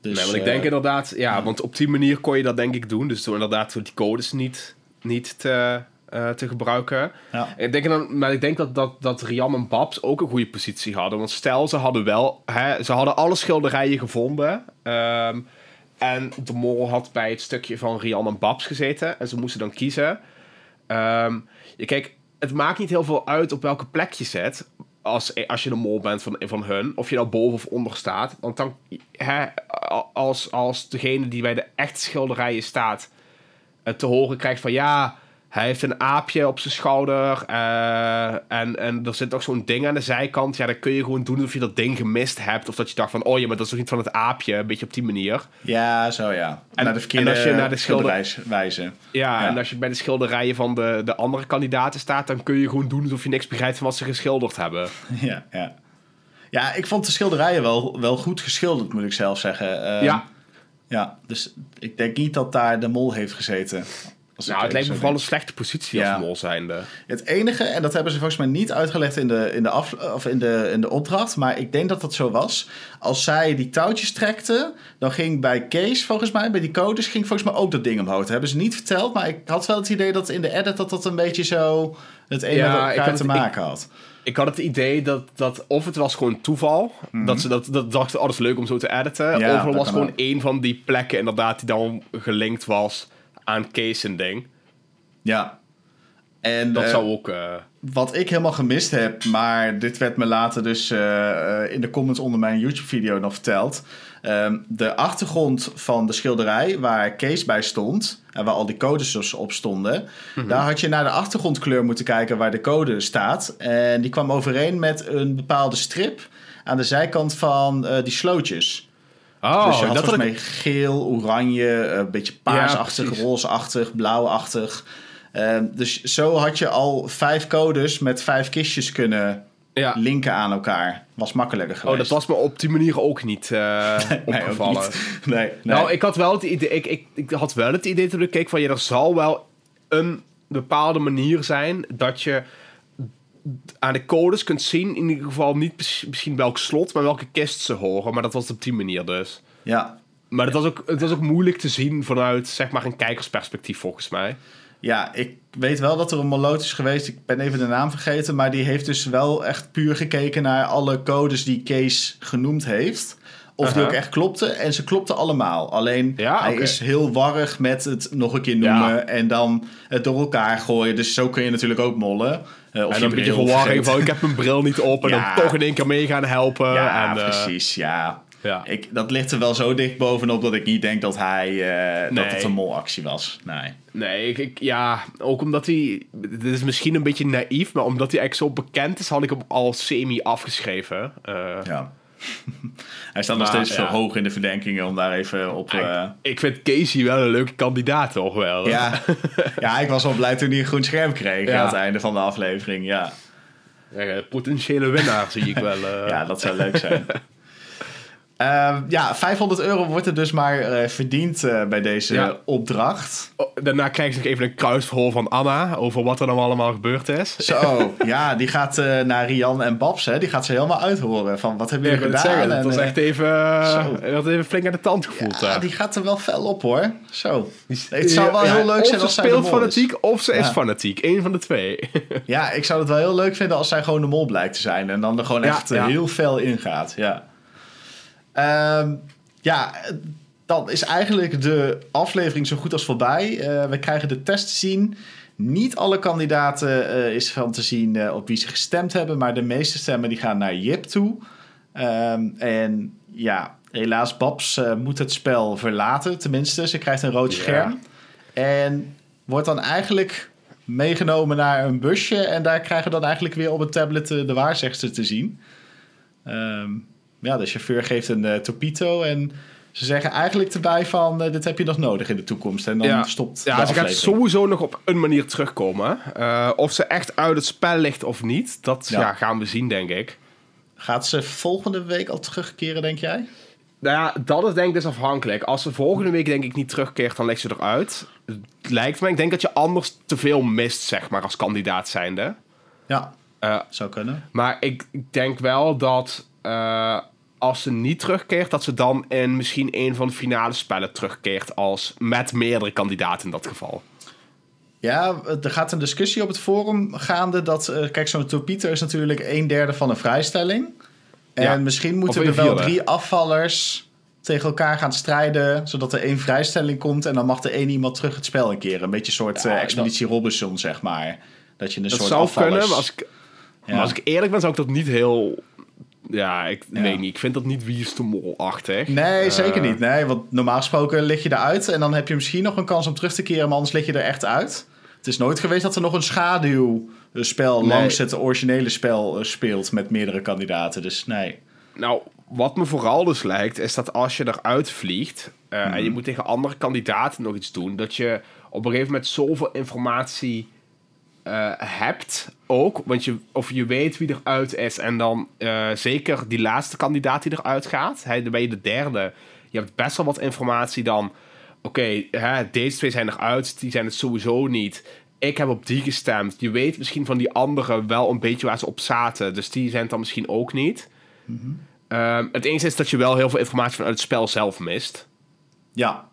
Dus, nee, want ik eh, denk inderdaad... Ja, want op die manier kon je dat denk ik doen. Dus door inderdaad door die codes niet, niet te, te gebruiken. ja. Ik denk dan, maar ik denk dat, dat, dat Riam en Babs ook een goede positie hadden. Want stel, ze hadden wel... Hè, ze hadden alle schilderijen gevonden. ehm, en de mol had bij het stukje van Rian en Babs gezeten. En ze moesten dan kiezen. Ehm, je, kijk, het maakt niet heel veel uit op welke plek je zet. Als, als je de mol bent van, van hun. Of je nou boven of onder staat. Want dan... Hè, als, als degene die bij de echte schilderijen staat... te horen krijgt van... Ja, hij heeft een aapje op zijn schouder. eh, en, en er zit nog zo'n ding aan de zijkant. Ja, dan kun je gewoon doen alsof je dat ding gemist hebt. Of dat je dacht van... Oh ja, maar dat is toch niet van het aapje? Een beetje op die manier. ja, zo ja. En- naar de verkeerde en als je naar de schilder- schilderij wijzen. Ja, Ja. en als je bij de schilderijen van de, de andere kandidaten staat... dan kun je gewoon doen alsof je niks begrijpt van wat ze geschilderd hebben. *laughs* Ja, ja. Ja, ik vond de schilderijen wel, wel goed geschilderd, moet ik zelf zeggen. Ehm, Ja. Ja, dus ik denk niet dat daar de mol heeft gezeten. Nou, het lijkt me vooral een slechte positie Ja. als mol zijnde. Het enige, en dat hebben ze volgens mij niet uitgelegd in de, in de, af, of in de, in de opdracht, maar ik denk dat dat zo was. Als zij die touwtjes trekte, dan ging bij Kees, volgens mij, bij die codes, ging volgens mij ook dat ding omhoog. Dat hebben ze niet verteld, maar ik had wel het idee dat in de edit dat dat een beetje zo het ene Ja, met ik te het- maken had. Ik had het idee dat, dat of het was gewoon toeval. Dat ze dat, dat dachten, oh, dat is leuk om zo te editen. Mhm. Ja, of er dat was gewoon één van die plekken inderdaad die dan gelinkt was aan Kees en ding. Ja. En, Dat eh, zou ook... eh, Wat ik helemaal gemist heb, maar dit werd me later dus eh, in de comments onder mijn YouTube-video nog verteld. Ehm, de achtergrond van de schilderij waar Kees bij stond en waar al die codes dus op stonden, daar had je naar de achtergrondkleur moeten kijken waar de code staat. En die kwam overeen met een bepaalde strip aan de zijkant van die slootjes. Oh, dus je had dat volgens mij geel, oranje, eh, een beetje paarsachtig, rozeachtig, blauwachtig. Ehm, dus zo had je al vijf codes met vijf kistjes kunnen Ja. linken aan elkaar. Was makkelijker geweest. Oh, dat was me op die manier ook niet eh, *laughs* Nee, ook opgevallen. niet. *laughs* Nee, nee. Nou, ik had wel het idee, ik, ik, ik had wel het idee toen ik keek van, ja, er zal wel een bepaalde manier zijn dat je aan de codes kunt zien, in ieder geval niet misschien welk slot, maar welke kist ze horen. Maar dat was op die manier dus. Ja, Maar het was, ook, het was ook moeilijk te zien vanuit zeg maar een kijkersperspectief volgens mij. Ja, ik weet wel dat er een moloot is geweest. Ik ben even de naam vergeten. Maar die heeft dus wel echt puur gekeken naar alle codes die Kees genoemd heeft. Of die ook echt klopten. En ze klopten allemaal. Alleen Ja, hij is heel warrig met het nog een keer noemen. Ja. En dan het door elkaar gooien. Dus zo kun je natuurlijk ook mollen. Eh, of en dan een beetje verwarring van ik heb mijn bril niet op en *laughs* Ja. dan toch in één keer mee gaan helpen. Ja, en, eh, precies. Ja. ja. Ik, dat ligt er wel zo dicht bovenop dat ik niet denk dat hij eh, dat het een molactie was. Nee. Nee, ik, ik- ja, ook omdat hij... Dit is misschien een beetje naïef, maar omdat hij eigenlijk zo bekend is, had ik hem al semi afgeschreven. Ja. *laughs* hij staat nog steeds ja. hoog in de verdenkingen om daar even op... ik, eh, ik vind Casey wel een leuke kandidaat, toch wel? Ja. *laughs* ja, ik was wel blij toen hij een groen scherm kreeg Ja. aan het einde van de aflevering. Ja, Ja, potentiële winnaar zie ik wel. *laughs* eh. ja dat zou leuk zijn. Ehm, ja, 500 euro wordt er dus maar eh, verdiend eh, bij deze Ja. opdracht. Oh, daarna krijg nog even een kruisverhoor van Anna over wat er dan allemaal gebeurd is. Zo, *laughs* ja, die gaat eh, naar Rian en Babs, hè. Die gaat ze helemaal uithoren van wat hebben Ja, ik jullie het gedaan? zeggen, dat was En, echt even, had even flink aan de tand gevoeld. ja, daar. die gaat er wel fel op, hoor. Zo. Het zou wel Ja, heel leuk of zijn ze als zij de speelt fanatiek of ze is Ja. fanatiek. Eén van de twee. Ja, ik zou het wel heel leuk vinden als zij gewoon de mol blijkt te zijn. En dan er gewoon Ja, echt ja. heel fel ingaat. Ja. Ehm, ja, dan is eigenlijk de aflevering zo goed als voorbij. Eh, we krijgen de test te zien. Niet alle kandidaten eh, is van te zien eh, op wie ze gestemd hebben. Maar de meeste stemmen die gaan naar Jip toe. Ehm, en ja, helaas, Babs moet het spel verlaten. Tenminste, ze krijgt een rood scherm. En wordt dan eigenlijk meegenomen naar een busje. En daar krijgen we dan eigenlijk weer op een tablet de waarzegster te zien. Ehm, ja, de chauffeur geeft een eh, topito. En ze zeggen eigenlijk erbij van... eh, dit heb je nog nodig in de toekomst. En dan Ja. stopt Ja, de ze gaat sowieso nog op een manier terugkomen. Eh, of ze echt uit het spel ligt of niet, dat Ja. ja. gaan we zien, denk ik. Gaat ze volgende week al terugkeren, denk jij? Nou ja, dat is denk ik dus afhankelijk. Als ze volgende week denk ik niet terugkeert, dan ligt ze eruit. Het lijkt me, ik denk dat je anders te veel mist, zeg maar, als kandidaat zijnde. Ja, zou kunnen. maar ik denk wel dat als ze niet terugkeert, dat ze dan in misschien een van de finale spellen terugkeert als met meerdere kandidaten in dat geval. Ja, er gaat een discussie op het forum gaande dat... eh, kijk, zo'n topito is natuurlijk een derde van een vrijstelling. En Ja, misschien moeten een er wel drie afvallers tegen elkaar gaan strijden... zodat er één vrijstelling komt en dan mag er één iemand terug het spel een keer. Een beetje een soort Ja, eh, Expeditie Robinson, zeg maar. Dat je een Dat soort zou afvallers... kunnen, maar als ik, Ja. maar als ik eerlijk ben, zou ik dat niet heel... Ja, ik Ja. weet niet. Ik vind dat niet wie is de mol-achtig. Nee, Eh, zeker niet. Nee, want normaal gesproken lig je eruit en dan heb je misschien nog een kans om terug te keren, maar anders lig je er echt uit. Het is nooit geweest dat er nog een schaduwspel Nee. langs het originele spel eh, speelt met meerdere kandidaten. Dus nee. Nou, wat me vooral dus lijkt, is dat als je eruit vliegt... eh, en je moet tegen andere kandidaten nog iets doen... dat je op een gegeven moment zoveel informatie hebt ook. Want je, of je weet wie eruit is en dan eh, zeker die laatste kandidaat die eruit gaat... Hè, dan ben je de derde. Je hebt best wel wat informatie dan... Oké, deze twee zijn eruit, die zijn het sowieso niet... Ik heb op die gestemd. Je weet misschien van die anderen wel een beetje waar ze op zaten. Dus die zijn het dan misschien ook niet. Ehm, het enige is dat je wel heel veel informatie vanuit het spel zelf mist. Ja,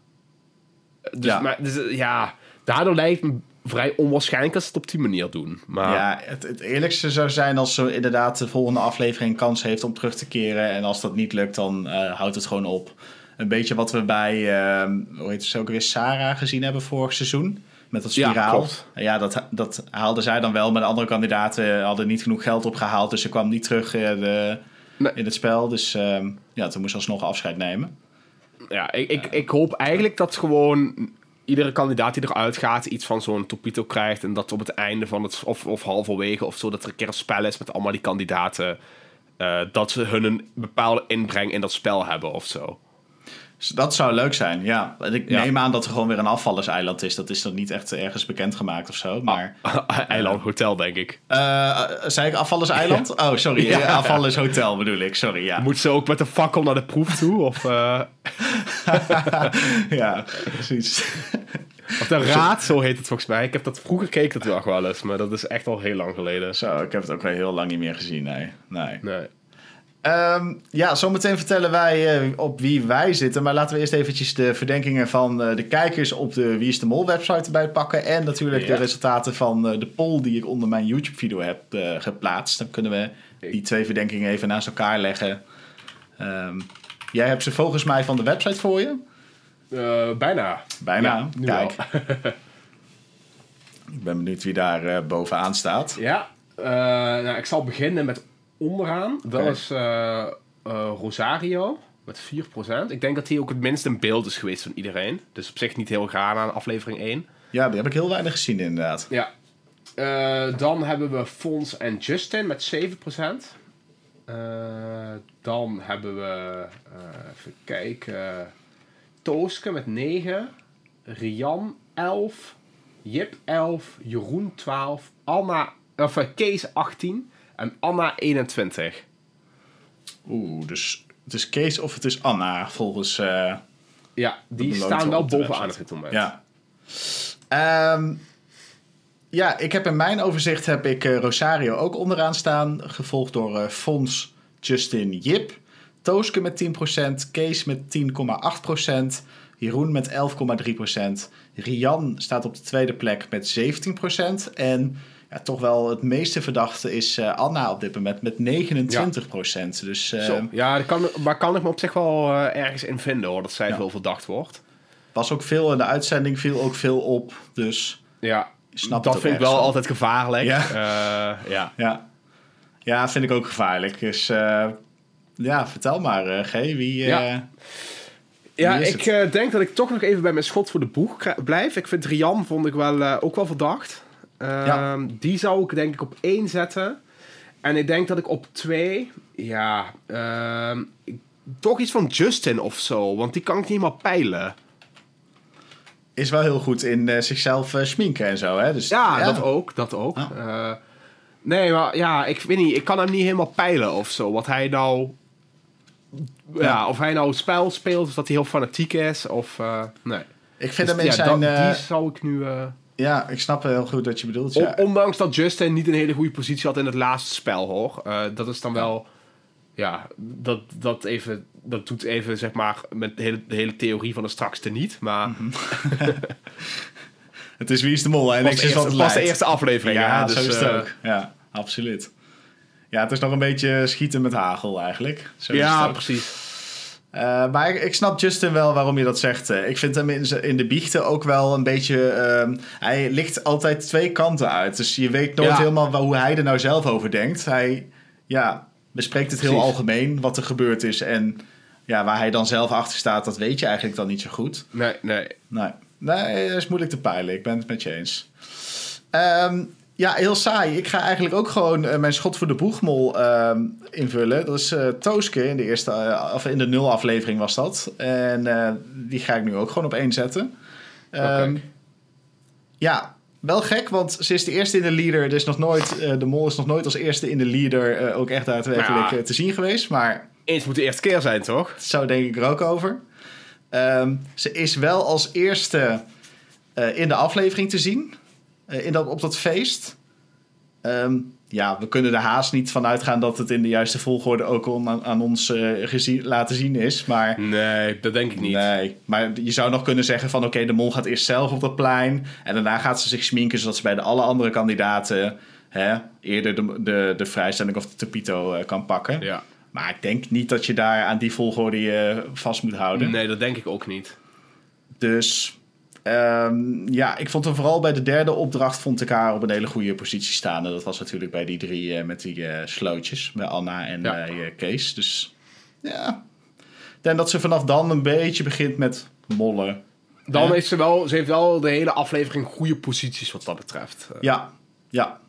Dus, Ja. maar, dus, ja, daardoor lijkt me vrij onwaarschijnlijk dat ze het op die manier doen. Maar ja het, het eerlijkste zou zijn als ze inderdaad de volgende aflevering kans heeft om terug te keren. En als dat niet lukt, dan eh, houdt het gewoon op. Een beetje wat we bij, ehm, hoe heet ze ook weer, Sarah gezien hebben vorig seizoen. Met dat Ja, spiraal. klopt. Ja, dat, dat haalde zij dan wel. Maar de andere kandidaten hadden niet genoeg geld opgehaald. Dus ze kwam niet terug eh, de, Nee. in het spel. Dus ehm, ja, toen moest ze alsnog afscheid nemen. ja, ik, ik, ik hoop eigenlijk dat gewoon iedere kandidaat die eruit gaat iets van zo'n topito krijgt. En dat op het einde van het, of, of halverwege of zo, dat er een keer een spel is met allemaal die kandidaten. eh, dat ze hun een bepaalde inbreng in dat spel hebben of zo. Dus dat zou leuk zijn, ja. Ik Ja. neem aan dat er gewoon weer een afvallerseiland is. Dat is dan niet echt ergens bekendgemaakt of zo. Maar, *laughs* Eiland Hotel, denk ik. Eh, zei ik afvallerseiland? Oh, sorry. *laughs* Ja. eh, Afvallershotel bedoel ik, sorry, ja. Moet ze ook met de fakkel naar de proef toe? Of, *laughs* ja, precies. of de raad, zo heet het volgens mij. Ik heb dat vroeger gekeken dat nog wel eens, maar dat is echt al heel lang geleden. Zo, ik heb het ook al heel lang niet meer gezien, nee. nee. Nee. Ehm, ja, zometeen vertellen wij eh, op wie wij zitten. Maar laten we eerst eventjes de verdenkingen van eh, de kijkers op de Wie is de Mol website erbij pakken. En natuurlijk de resultaten van eh, de poll die ik onder mijn YouTube video heb geplaatst. Dan kunnen we die twee verdenkingen even naast elkaar leggen. Ehm, jij hebt ze volgens mij van de website voor je. Bijna. Bijna. Ja, Kijk, *laughs* ik ben benieuwd wie daar bovenaan staat. Ja, nou, ik zal beginnen met onderaan. Dat is eh, eh, Rosario met 4%. Ik denk dat hij ook het minst in beeld is geweest van iedereen. Dus op zich niet heel gaar aan aflevering 1. Ja, die heb ik heel weinig gezien inderdaad. Ja. Eh, dan hebben we Fons en Justin met 7%. Eh, dan hebben we, eh, even kijken, Tooske met 9. Rian 11. Jip 11. Jeroen 12. Anna, of Kees 18. En Anna 21. Oeh, dus het is Kees of het is Anna volgens... eh, Ja, die staan wel bovenaan op dit moment. Ja. Ehm, ja, ik heb in mijn overzicht heb ik eh, Rosario ook onderaan staan. Gevolgd door eh, Fons, Justin, Jip. Tooske met 10%. Kees met 10,8%. Jeroen met 11,3%. Rian staat op de tweede plek met 17%. En ja, toch wel het meeste verdachte is eh, Anna op dit moment met 29%. Dus eh, Zo. Ja, daar kan, maar kan ik me op zich wel eh, ergens in vinden hoor, dat zij Ja. veel verdacht wordt. was ook veel in de uitzending, viel ook veel op. Dus Ja, snap dat vind ik wel altijd gevaarlijk. Ja. Eh, ja. Ja. ja, vind ik ook gevaarlijk. Dus ja, vertel maar, G. Wie, Ja. Ja, ik denk dat ik toch nog even bij mijn schot voor de boeg blijf. Ik vind Rian vond ik wel, ook wel verdacht. Ehm, Ja. Die zou ik denk ik op één zetten. En ik denk dat ik op twee, ja, ehm, ik- toch iets van Justin of zo. Want die kan ik niet helemaal peilen. is wel heel goed in eh, zichzelf eh, schminken en zo. Hè? Dus, Ja, dat ook, dat ook. Ja. Eh, nee, maar ja, ik weet niet, ik kan hem niet helemaal peilen of zo. Wat hij nou... Ja, Ja. of hij nou het spel speelt, of dat hij heel fanatiek is, of... eh, nee. Ik vind Dus hem in ja, zijn... dat- eh, die zou ik nu... eh, Ja, ik snap heel goed wat je bedoelt. Ja. ondanks dat Justin niet een hele goede positie had in het laatste spel, hoor. Eh, dat is dan wel... Ja, dat, dat, even, dat doet even, zeg maar, met de hele, de hele theorie van de strakste niet. Maar Mhm. *laughs* Het is Wie is de Mol en niks de is wat het pas de eerste aflevering. Ja, dus, zo is het eh, ook. Ja, absoluut. Ja, het is nog een beetje schieten met hagel eigenlijk. Zo Ja, precies. Eh, maar ik, ik snap Justin wel waarom je dat zegt. Eh, Ik vind hem in, de biechten ook wel een beetje... ehm, hij ligt altijd twee kanten uit. Dus je weet nooit Ja. helemaal hoe hij er nou zelf over denkt. Hij ja, bespreekt het heel algemeen wat er gebeurd is. En ja, waar hij dan zelf achter staat, dat weet je eigenlijk dan niet zo goed. Nee, nee. Nee, nee dat is moeilijk te peilen. Ik ben het met je eens. Ehm, ja, heel saai. Ik ga eigenlijk ook gewoon eh, mijn schot voor de boegmol ehm, invullen. Dat is eh Tooske in de eerste, eh, of in de nul aflevering was dat. En die ga ik nu ook gewoon op één zetten. Ehm. Ja, wel gek, want ze is de eerste in de leader. Er is nog nooit, de mol is nog nooit als eerste in de leader ook echt daadwerkelijk Ja. eh, te zien geweest. Maar Eens moet de eerste keer zijn, toch? zo denk ik er ook over. Ehm, ze is wel als eerste in de aflevering te zien. Eh, in dat, op dat feest. Ehm, ja, we kunnen er haast niet van uitgaan dat het in de juiste volgorde ook aan, aan ons eh, gezien, laten zien is. Maar Nee, dat denk ik niet. nee, maar je zou nog kunnen zeggen van oké, de mol gaat eerst zelf op dat plein. En daarna gaat ze zich sminken zodat ze bij de alle andere kandidaten hè, eerder de, de, de vrijstelling of de Topito eh, kan pakken. Ja. Maar ik denk niet dat je daar aan die volgorde je vast moet houden. Nee, dat denk ik ook niet. Dus ehm, ja, ik vond hem vooral bij de derde opdracht vond ik haar op een hele goede positie staan. En dat was natuurlijk bij die drie eh, met die eh, slootjes. Bij Anna en Ja. bij eh, Kees. Dus ja, denk dat ze vanaf dan een beetje begint met mollen. Dan heeft ze wel, ze heeft wel de hele aflevering goede posities wat dat betreft. Ja, ja.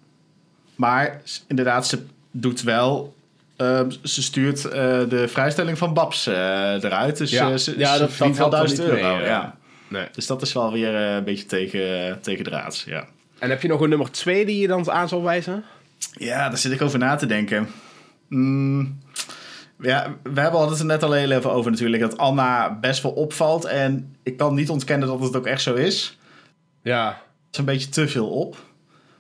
Maar inderdaad, ze doet wel... ehm, ze stuurt de vrijstelling van Babs eruit. Dus Ja. ze, Ja, dat- verdient wel helpt 1000 wel niet euro. mee, ja. Nee. Dus dat is wel weer eh, een beetje tegen, tegen draads, ja. En heb je nog een nummer 2 die je dan aan zal wijzen? Ja, daar zit ik over na te denken. Mm, ja, we hebben het er net al heel even over natuurlijk... dat Anna best wel opvalt. En ik kan niet ontkennen dat het ook echt zo is. Ja, Het is een beetje te veel op.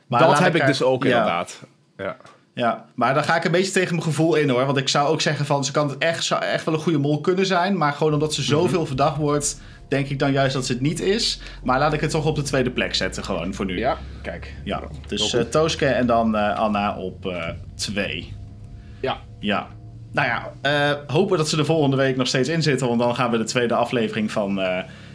Maar dat heb ik dus ook ja, inderdaad. Ja. Ja, maar dan ga ik een beetje tegen mijn gevoel in hoor. Want ik zou ook zeggen van ze kan het echt, zou echt wel een goede mol kunnen zijn. Maar gewoon omdat ze zoveel verdacht wordt, denk ik dan juist dat ze het niet is. Maar laat ik het toch op de tweede plek zetten gewoon voor nu. Ja, kijk. Ja, dus Tooske en dan eh, Anna op eh, twee. Ja. Ja. Nou ja, hopen dat ze de volgende week nog steeds in zitten. Want dan gaan we de tweede aflevering van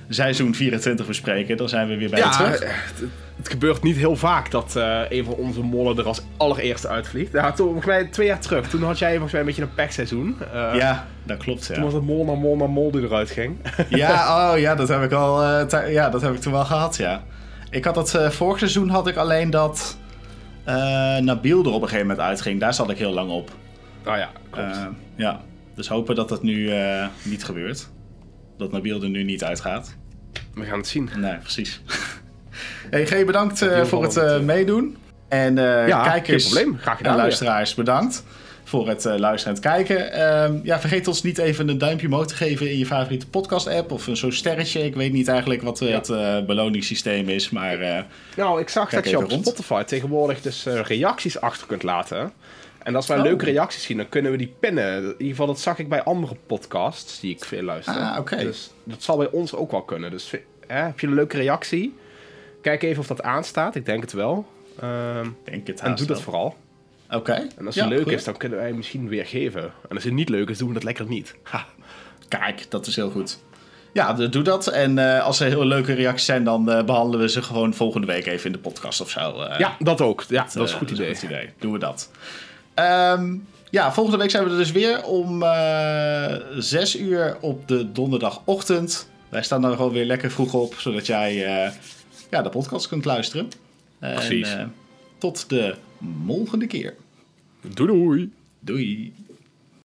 seizoen 24 bespreken. Dan zijn we weer bij Ja, terug. eh, het, het gebeurt niet heel vaak dat eh, een van onze mollen er als allereerste uitvliegt. Toen, volgens mij twee jaar terug. Toen had jij volgens mij een beetje een pechseizoen. Eh, Ja, dat klopt. Toen Ja, was het mol naar mol naar mol die eruit ging. *laughs* ja, oh, ja dat heb ik al. eh, ja, dat heb ik toen wel gehad. Ja. Ik had dat vorig seizoen had ik alleen dat Nabil er op een gegeven moment uitging. Daar zat ik heel lang op. Nou ja, klopt. Ja, dus hopen dat dat nu niet gebeurt. Dat Nabil er nu niet uitgaat. We gaan het zien. Nee, precies. *laughs* hey, G, bedankt eh, voor het eh, eh, meedoen. En Ja, kijkers geen probleem. Graag gedaan en weer. luisteraars, bedankt voor het luisteren en het kijken. Ehm, ja, vergeet ons niet even een duimpje omhoog te geven in je favoriete podcast-app. Of een zo'n sterretje. Ik weet niet eigenlijk wat Ja. het beloningssysteem is, maar... Nou, ik zag dat je op rond. Spotify tegenwoordig dus reacties achter kunt laten. En als wij Oh. leuke reacties zien, dan kunnen we die pinnen. In ieder geval, dat zag ik bij andere podcasts die ik veel luister. Ah, oké. Dus dat zal bij ons ook wel kunnen. Dus hè, heb je een leuke reactie? Kijk even of dat aanstaat. Ik denk het wel. Ehm, denk het en doe dat vooral. Oké. En als Ja, het leuk goed. is, dan kunnen wij misschien weer geven. En als het niet leuk is, doen we het lekker niet. Ha, kijk, dat is heel goed. Ja, doe dat. En eh, als er heel leuke reacties zijn, dan eh, behandelen we ze gewoon volgende week even in de podcast of zo. eh. ja, dat ook. Ja, dat is Eh, een goed idee. goed idee. Doen we dat. Ehm, ja, volgende week zijn we er dus weer om eh zes uur op de donderdagochtend. Wij staan er gewoon weer lekker vroeg op, zodat jij eh, ja, de podcast kunt luisteren. En, Precies. eh, tot de volgende keer. Doei doei. Doei.